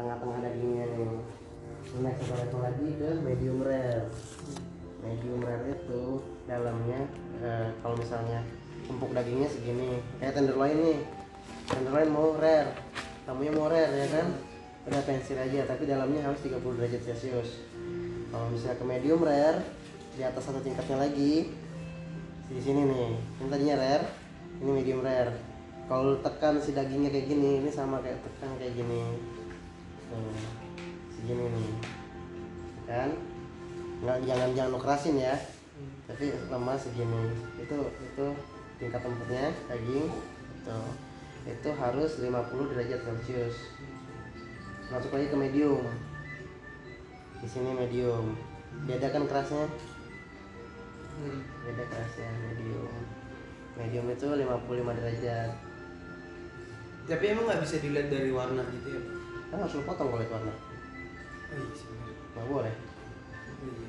tengah-tengah dagingnya nih satu level lagi ke medium rare. Medium rare itu dalamnya eh, kalau misalnya empuk dagingnya segini. Kayak tenderloin nih. Tenderloin mau rare. Tamunya mau rare ya kan? Udah pensil aja tapi dalamnya harus 30 derajat celcius. Kalau misalnya ke medium rare di atas satu tingkatnya lagi di sini nih. Ini tadinya rare ini medium rare. Kalau tekan si dagingnya kayak gini ini sama kayak tekan kayak gini Tuh, segini nih. Kan? Nggak jangan jangan lu kerasin ya. Tapi lemah segini. Itu itu tingkat empuknya daging itu itu harus 50 derajat celcius. Masuk lagi ke medium. Di sini medium. Beda kan kerasnya. Hmm. beda kerasnya medium. Medium itu 55 derajat. Tapi emang nggak bisa dilihat dari warna gitu ya? Kan harus lu potong kalau lihat warna. Oh iya sebenarnya. nggak boleh. Oh, iya.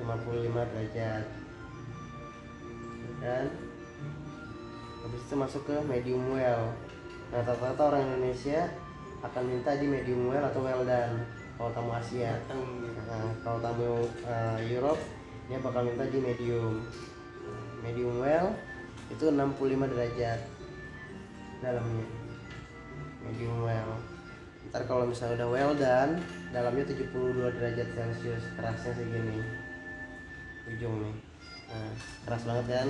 55 derajat. Dan habis itu masuk ke medium well. Nah rata-rata orang Indonesia akan minta di medium well atau well done. Kalau tamu Asia. Gitu. Nah, kalau tamu eh, Europe dia bakal minta di medium. Medium well itu 65 derajat dalamnya. Medium well ntar kalau misalnya udah well done dalamnya 72 derajat celcius kerasnya segini ujung nih nah, keras banget kan?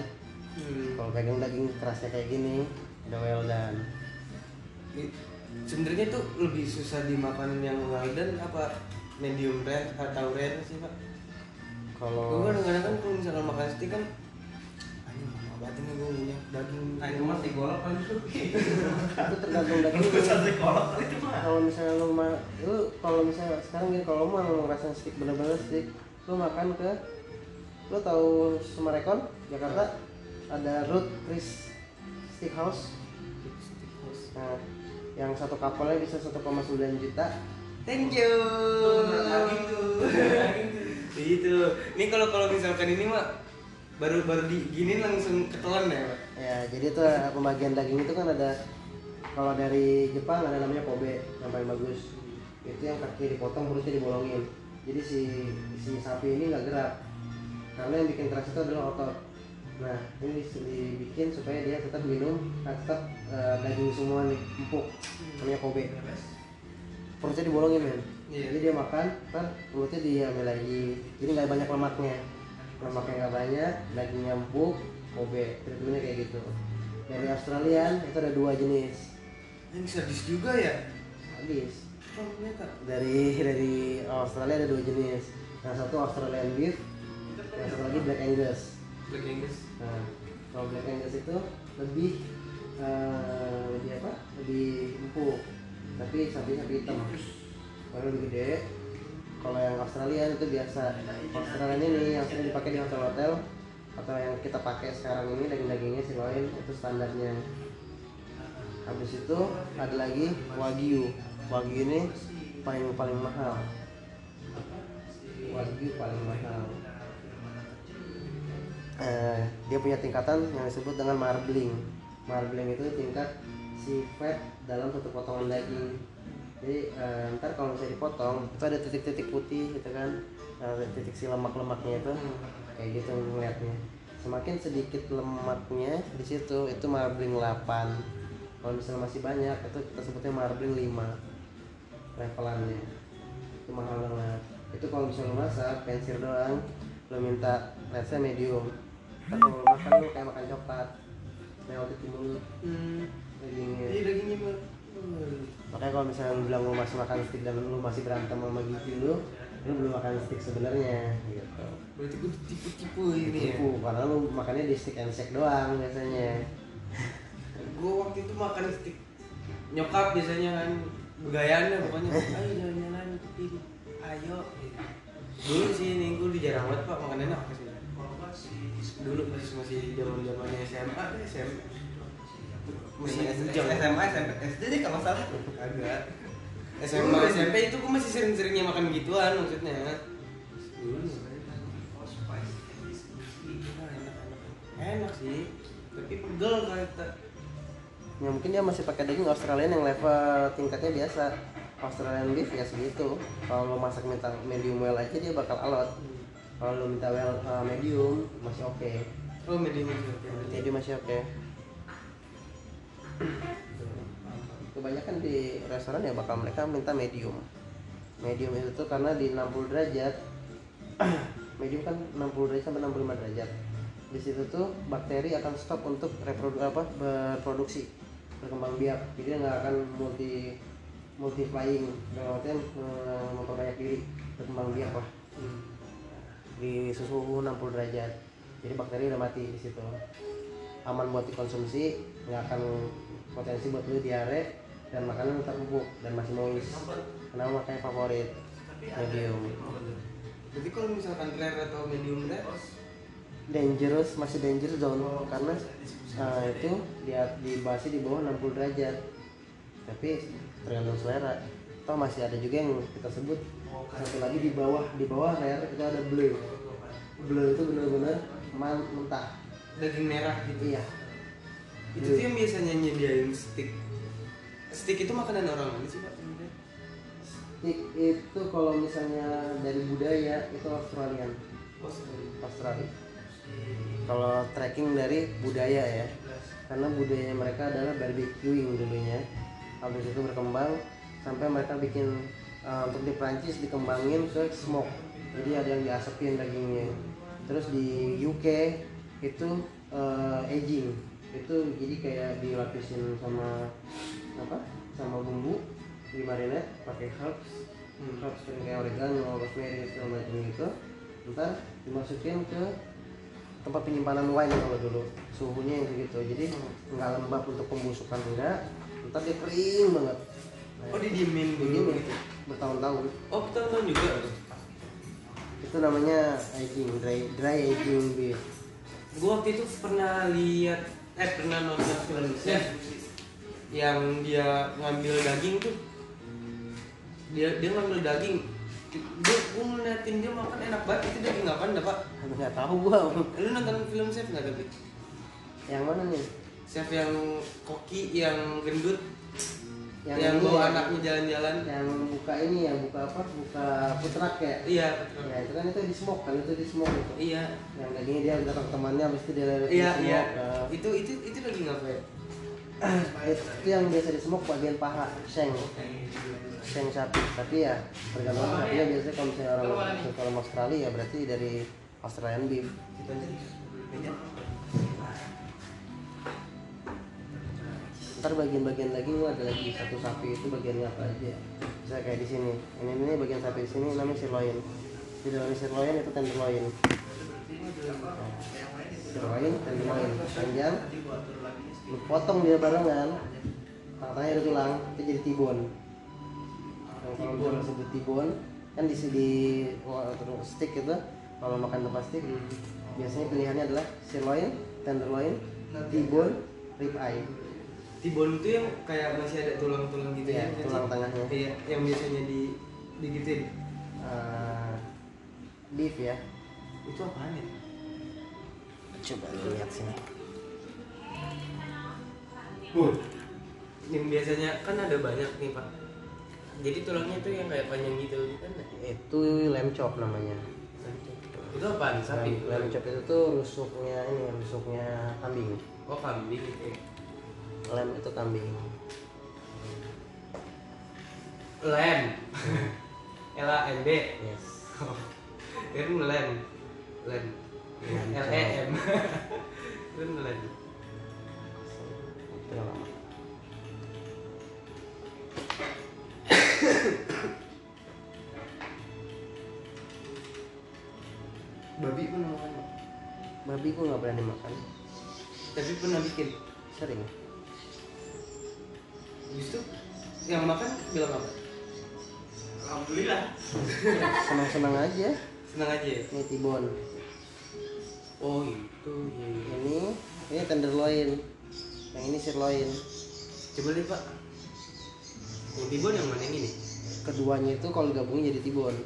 Hmm. kalau pegang daging kerasnya kayak gini udah well done. I- Sebenarnya tuh lebih susah dimakan yang well done apa medium rare atau rare sih pak? Gue kalau kadang-kadang kan kalau misalkan makan steak kan Banget ini gue punya daging Ayo mas digolok kan itu. itu tergantung daging Sate kolok kali itu mah. kalau misalnya lu ma lu kalau misalnya sekarang gini kalau lu mau ngerasain stick bener-bener stick lu makan ke lu tahu Sumarekon Jakarta ada Root Chris Steakhouse nah yang satu kapalnya bisa 1,9 juta Thank you. Itu. Ini kalau kalau misalkan ini mah baru baru diginin langsung ketelan ya pak. ya jadi itu eh, pembagian daging itu kan ada kalau dari Jepang ada namanya Kobe yang paling bagus. Itu yang kaki dipotong perutnya dibolongin. Jadi si si sapi ini nggak gerak. Karena yang bikin keras itu adalah otot. Nah ini dibikin supaya dia tetap minum nah, tetap eh, daging semua nih empuk. Namanya Kobe. Perutnya dibolongin men. Iya. jadi dia makan ntar perutnya diambil lagi. Jadi nggak banyak lemaknya lemaknya nggak banyak dagingnya empuk Kobe treatmentnya kayak gitu. Dari Australian itu ada dua jenis. Ini sadis juga ya. habis Oh ternyata. dari dari Australia ada dua jenis. Yang satu Australian beef yang satu lagi Black Angus. Black Angus. nah kalau Black Angus itu lebih eh, lebih apa? Lebih empuk. Tapi sapi sapi hitam. Baru lebih gede kalau yang Australian itu biasa. Australian ini yang sering dipakai di hotel-hotel atau yang kita pakai sekarang ini daging-dagingnya sirloin itu standarnya. Habis itu ada lagi wagyu. Wagyu ini paling paling mahal. Wagyu paling mahal. Eh, dia punya tingkatan yang disebut dengan marbling. Marbling itu tingkat si fat dalam satu potongan daging jadi eh, ntar kalau misalnya dipotong itu ada titik-titik putih gitu kan. Ada titik si lemak-lemaknya itu kayak gitu ngeliatnya. Semakin sedikit lemaknya di situ itu marbling 8 kalau misalnya masih banyak itu kita sebutnya marbling 5 levelannya. Itu mahal banget. Itu kalau misalnya lu masak pensir doang lo minta let's say medium. Kalau makan lu kayak makan coklat. Melted di mulut Hmm. dagingnya. Iya dagingnya. Hmm. makanya kalau misalnya lu bilang lu masih makan stick dan lu masih berantem sama gigi lu lu belum makan stick sebenarnya gitu Berarti gue tipu-tipu ini ya. Karena lu makannya di stick and shake doang biasanya Gue waktu itu makan stick nyokap biasanya kan begayaannya pokoknya ayo jalan-jalan ini ayo gitu. dulu sih gue di jarang banget pak makanannya apa sih dulu masih masih zaman zamannya SMA SMA masih SMA SMP SD deh kalau salah. agak. SMA SMP itu gue masih sering-seringnya makan gituan maksudnya. Dulu enak, sih. Tapi pegel kata ya mungkin dia masih pakai daging Australian yang level tingkatnya biasa. Australian beef ya segitu. Kalau lo masak minta medium well aja dia bakal alot. Kalau lo minta well uh, medium masih oke. Oh medium itu. jadi masih oke kebanyakan di restoran ya bakal mereka minta medium. Medium itu tuh karena di 60 derajat medium kan 60 derajat sampai 65 derajat. Di situ tuh bakteri akan stop untuk reprodu apa berproduksi berkembang biak. Jadi nggak akan multi multiplying dalam artian eh, memperbanyak diri berkembang biak lah. Hmm. di suhu 60 derajat. Jadi bakteri udah mati di situ. Aman buat dikonsumsi nggak akan potensi buat lu diare dan makanan tetap empuk dan masih moist. Kenapa makanya favorit? Medium. Jadi kalau misalkan rare atau medium rare, dangerous masih dangerous zone karena uh, itu dia dibasi di bawah 60 derajat. Tapi tergantung selera. Toh masih ada juga yang kita sebut satu lagi di bawah di bawah rare itu ada blue blue itu benar-benar mentah. Daging merah gitu. iya Itu tuh yang biasanya nyediain stick. Stick itu makanan orang mana sih pak? Stick itu kalau misalnya dari budaya itu Australian. Sorry. Australia kalau trekking dari budaya ya. Karena budaya mereka adalah barbecuing dulunya. Habis itu berkembang sampai mereka bikin uh, untuk di Prancis dikembangin ke smoke. Jadi ada yang diasepin dagingnya. Terus di UK itu uh, aging itu jadi kayak dilapisin sama apa? Sama bumbu di marinate pakai herbs. Hmm. herbs kayak oregano, rosemary segala macam gitu. Ntar dimasukin ke tempat penyimpanan wine kalau dulu. Suhunya yang segitu jadi nggak lembab untuk pembusukan enggak. Ntar dia kering banget. Nah, Oh didiemin dulu gitu. bertahun-tahun. Oh tahun-tahun juga. itu namanya aging dry dry aging beef Gua waktu itu pernah lihat eh pernah nonton film chef? Yang dia ngambil daging tuh. Dia dia ngambil daging. Dia gua ngeliatin dia makan enak banget. Itu daging apa dah pak? Nggak tahu gua. Lu nonton film chef nggak tapi yang mana nih? Chef yang koki yang gendut Yang yang, ya? anaknya jalan-jalan. yang buka ini ya buka apa? Buka putrak ya? Iya. Ya itu kan itu di smoke kan? Itu di smoke itu. Iya. Yang dagingnya dia datang temannya habis itu dia iya di iya ya. itu itu itu daging apa ya itu yang biasa di smoke bagian paha seng. Seng sapi. Tapi ya tergantung sapinya biasanya kalau misalnya orang orang Australia ya berarti dari Australian beef. Itu aja. Ntar bagian-bagian lu ada lagi satu sapi itu bagiannya apa aja? Bisa kayak di sini ini ini bagian sapi di sini namanya sirloin. Di dalam sirloin itu tenderloin. Nah, sirloin tenderloin. Panjang. Lu potong dia barengan. Tengah-tengahnya ada tulang itu jadi tibon. Kalau orang sebut tibon kan di di stick itu kalau makan tempat stick biasanya pilihannya adalah sirloin tenderloin. tibon rib eye Tibon itu yang kayak masih ada tulang-tulang gitu Iya, ya? tulang tengahnya. Iya, yang biasanya di digituin. Eh, beef ya Itu apaan ya? coba lihat sini Yang biasanya kan ada banyak nih pak. Jadi tulangnya itu yang kayak panjang gitu kan? itu lamb chop namanya Itu apaan? Sapi. lamb chop itu tuh rusuknya ini rusuknya kambing Oh kambing. Lamb itu kambing Lem. L A M B. yes Kan lem. Lem. L E M. Kan lem. itu lama Babi pernah makan babi gua nggak berani makan Tapi pernah bikin. sering yang makan bilang apa? Alhamdulillah. senang-senang aja Senang aja ya? ini tibon Oh itu. Iya. ini ini tenderloin yang ini sirloin Coba lihat pak. Yang tibon yang mana yang ini? keduanya itu kalau gabungin jadi tibon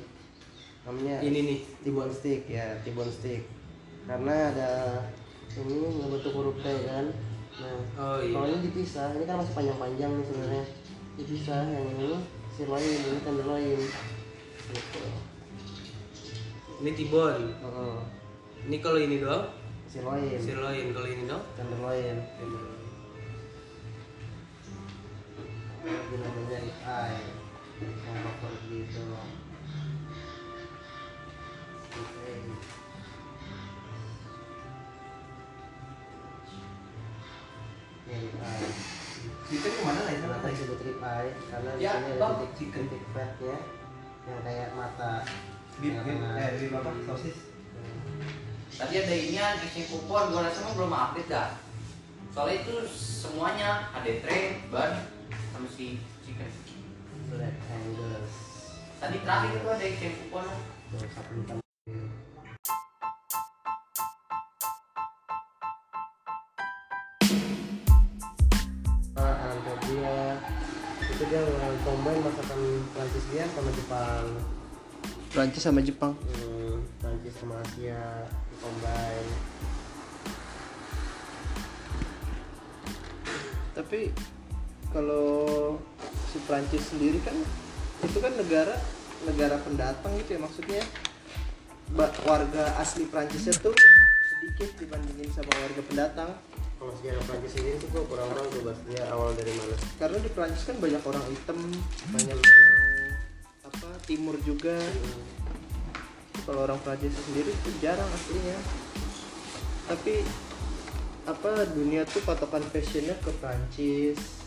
namanya Ini nih. tibon stick ya tibon stick karena ada ini membentuk huruf T kan nah Oh iya. kalau ini dipisah ini kan masih panjang-panjang nih sebenarnya dipisah yang ini sirloin ini tenderloin gitu. Ini tibon. Heeh. Ini kalau ini doang? Sirloin sirloin, kalau ini doang? Tenderloin lagi namanya ribeye yang over gitu. Ini ribeye Chicken ke mana lah itu? Kenapa disebut ribeye? Karena di Ya, sini ada titik chicken. titik fatnya yang kayak mata beef, tengah. eh beef apa? Sosis. Tadi ada inian exchange kupon, gua rasa mah belum update dah. Soalnya itu semuanya ada tray, ban, sama si chicken. Black Angus. Tadi terakhir itu ada exchange kupon. Itu dia combine masakan Prancis dia sama Jepang. Prancis sama Jepang. Hmm, Prancis sama Asia combine. Tapi kalau si Prancis sendiri kan itu kan negara negara pendatang gitu ya maksudnya. Warga asli Prancisnya tuh sedikit dibandingin sama warga pendatang kalau sejarah Prancis ini tuh gue kurang tahu tuh dia awal dari mana. Karena di Prancis kan banyak orang hitam banyak orang apa timur juga. Kalau orang Prancis sendiri itu jarang aslinya. Tapi apa dunia tuh patokan fashionnya ke Prancis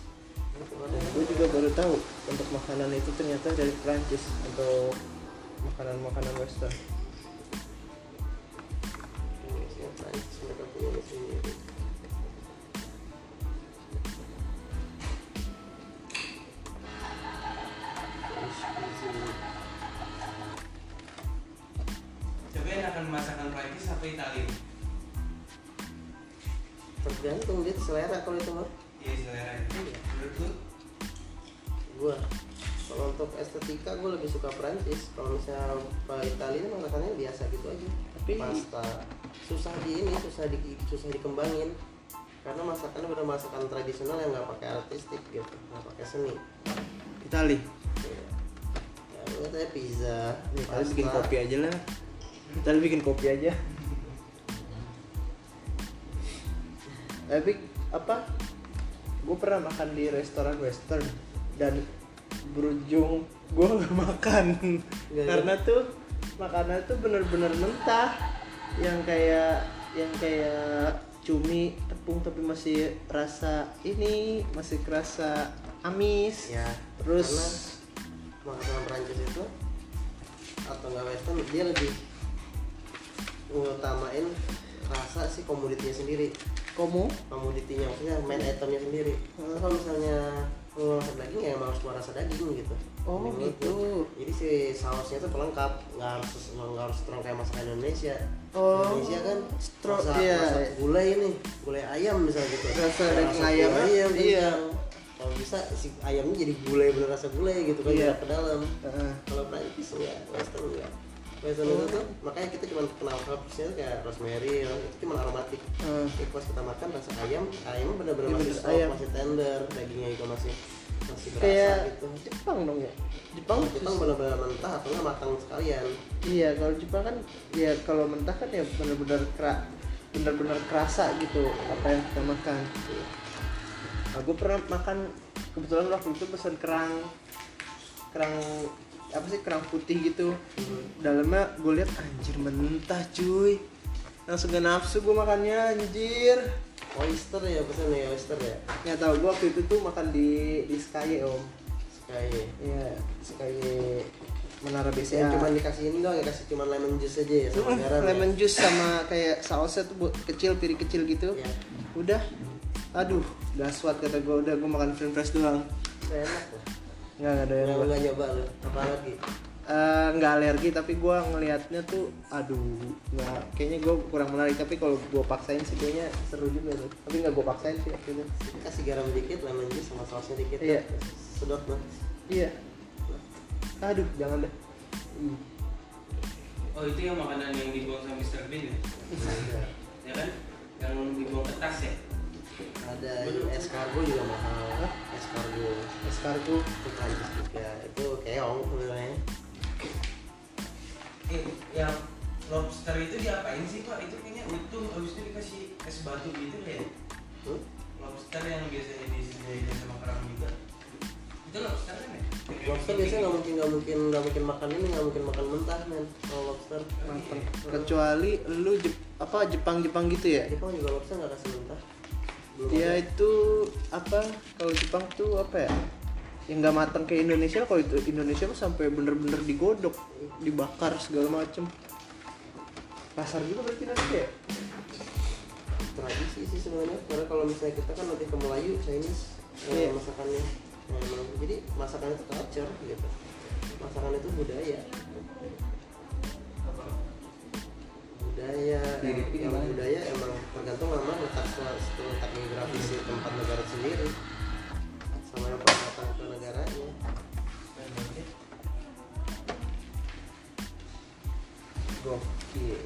gue juga baru tahu untuk makanan itu ternyata dari Prancis untuk makanan-makanan western Masakan Prancis apa Italia? tergantung dia selera kalau itu mah Iya selera. Itu Menurut lu? gua kalau untuk estetika gue lebih suka Prancis. Kalau misalnya Italia masakannya biasa gitu aja. Tapi- pasta. Susah di ini susah di susah dikembangin. Karena masakannya udah masakan tradisional yang nggak pakai artistik gitu nggak pakai seni. Italia ya, ya lu katanya pizza pasta. bikin kopi aja lah Kalian bikin kopi aja. Tapi apa? Gue pernah makan di restoran western dan berujung gue nggak makan. Nggak, karena tuh makanan tuh bener-bener mentah. Yang kayak yang kayak cumi tepung tapi masih rasa ini masih kerasa amis. Ya terus makanan Prancis itu atau nggak western dia lebih ngutamain rasa si komoditinya sendiri kamu komoditinya maksudnya main itemnya sendiri Nah, kalau misalnya rasa daging ya emang harus keluar rasa daging gitu Oh, gitu. gua. jadi si sausnya tuh pelengkap nggak harus nggak harus strong kayak masakan Indonesia Oh, Indonesia kan strong, masak, iya. masak gulai ini gulai ayam misalnya gitu Rasa daging gulai ayam, ayam iya. kencang. kalau bisa si ayamnya jadi gulai bener rasa gulai gitu kan Iya. ke dalam Heeh. kalau Prancis enggak western enggak western itu tuh makanya kita cuma kenal herbsnya kayak rosemary ya, itu cuma aromatik Heeh. Tapi pas kita makan rasa ayam, ayamnya bener-bener masih soft, ayam. masih tender, dagingnya juga masih masih berasa kayak gitu. Jepang dong ya Jepang Kalau Jepang bener-bener mentah atau nggak matang sekalian. iya kalau Jepang kan ya kalau mentah kan ya benar-benar kera benar-benar kerasa gitu apa yang kita makan aku pernah makan kebetulan waktu itu pesan kerang kerang apa sih kerang putih gitu dalamnya gue lihat anjir mentah cuy langsung gak nafsu gue makannya anjir Oyster ya pesan ya oyster ya. nggak tahu gue waktu itu tuh makan di di Sky om Kayak Iya, Sky Menara BCA. cuma dikasih ini doang ya kasih cuma lemon juice aja ya sama garam. lemon ya. juice sama kayak sausnya tuh buat kecil piring kecil gitu. Iya. Udah. Aduh, gaswat kata gue udah gue makan film fresh doang. Enak lah. Nggak nggak doyan Nggak gue. nggak nyoba lu. Apa lagi? Eh, nggak alergi tapi gue ngelihatnya tuh aduh nggak kayaknya gue kurang menarik tapi kalau gue paksain sih kayaknya seru juga tuh tapi nggak gue paksain sih akhirnya Kasih garam dikit, lemon juice sama sausnya dikit. Iya. Sedot lah. iya aduh jangan deh Ih, Oh itu yang makanan yang dibuang sama Mr. Bean ya? Ada. Ya kan? Yang dibuang ke tas ya? Ada ini escargot juga mahal. escargot escargot itu Prancis juga itu keong sebenarnya Eh, yang lobster itu diapain sih pak? Itu kayaknya utuh, habis itu dikasih es batu gitu ya? Hmm? Lobster yang biasanya disediain sama kerang juga. Itu lobster kan ya? lobster biasanya nggak mungkin nggak mungkin nggak mungkin makan ini nggak mungkin makan mentah men kalau lobster Mateng. kecuali lu Jep- apa Jepang Jepang gitu ya Jepang juga lobster nggak kasih mentah dia ada. itu apa? Kalau Jepang tuh apa ya? Yang nggak matang kayak Indonesia kalau itu Indonesia mah sampai bener-bener digodok dibakar segala macem. Pasar juga berarti nanti ya? Tradisi sih sebenarnya karena kalau misalnya kita kan lebih ke Melayu Chinese eh, Iya. masakannya Nah, emang- jadi masakan itu culture gitu. Masakan itu budaya budaya Mirip ini yang gimana? budaya emang tergantung sama letak letak geografis di tempat negara sendiri sama yang datang ke negaranya gokil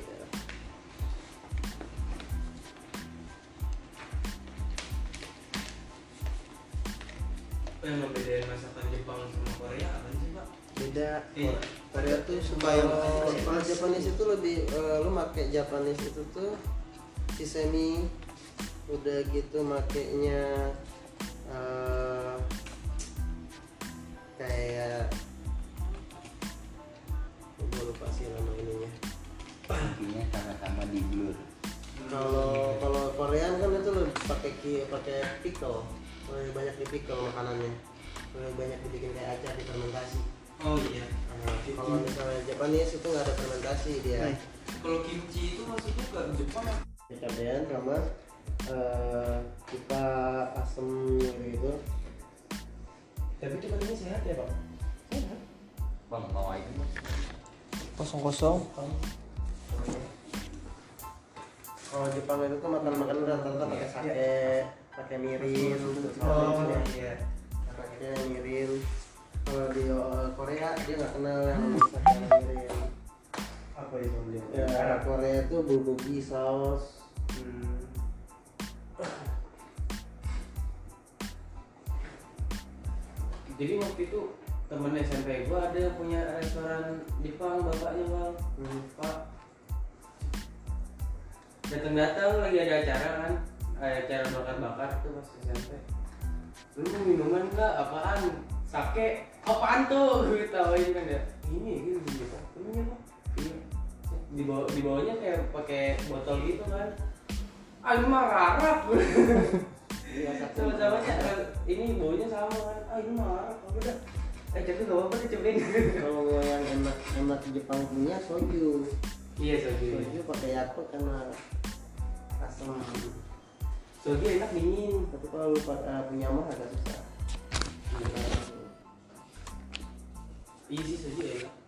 Apa yang membedain masakan Jepang sama Korea apa sih pak? beda Iya. Korea tuh suka Bayang. kalau Japanese itu lebih eh, lu make Japanese itu tuh sesemi udah gitu makainya eh, kayak gue lupa sih nama ininya. Intinya sama-sama di blur. Kalau kalau Korean kan itu lebih pakai ki pakai pickle. Lebih banyak di pickle makanannya. Lebih banyak dibikin kayak acar difermentasi Oh iya. Kalau misalnya Japanese itu nggak ada fermentasi dia Nah. Kalau kimchi itu maksudnya ke Jepang apa? cabean sama eh, kita asem gitu Tapi itu katanya sehat ya pak? bang itu Bang. kosong kosong kalau Jepang itu tuh makan makan rata-rata pakai sake pakai mirin terus Oh iya. pakai mirin kalau di eh, Korea dia nggak kenal yang sake sama mirin Apa itu dia? ya Korea itu bulgogi saus Hmm. Jadi waktu itu temen SMP gua ada punya restoran Jepang bapaknya bang, Hmm. pak. Datang-datang lagi ada acara kan, eh, acara bakar-bakar tuh pas SMP. Lu minuman nggak? Apaan? Sake? Apaan tuh? Gue tawain kan ya. Ini gitu gitu. Ini apa? Iya. Di bawah di bawahnya kayak pakai botol gitu kan. Ah ini mah rarak. Iya, sake. sama-sama ini baunya sama kan ah ini marah apa udah eh tapi gak apa-apa deh cobain kalau yang enak enak Jepang punya soju iya soju soju pakai yakult karena asam soju enak dingin tapi kalau lu eh, punya mah agak susah iya sih soju enak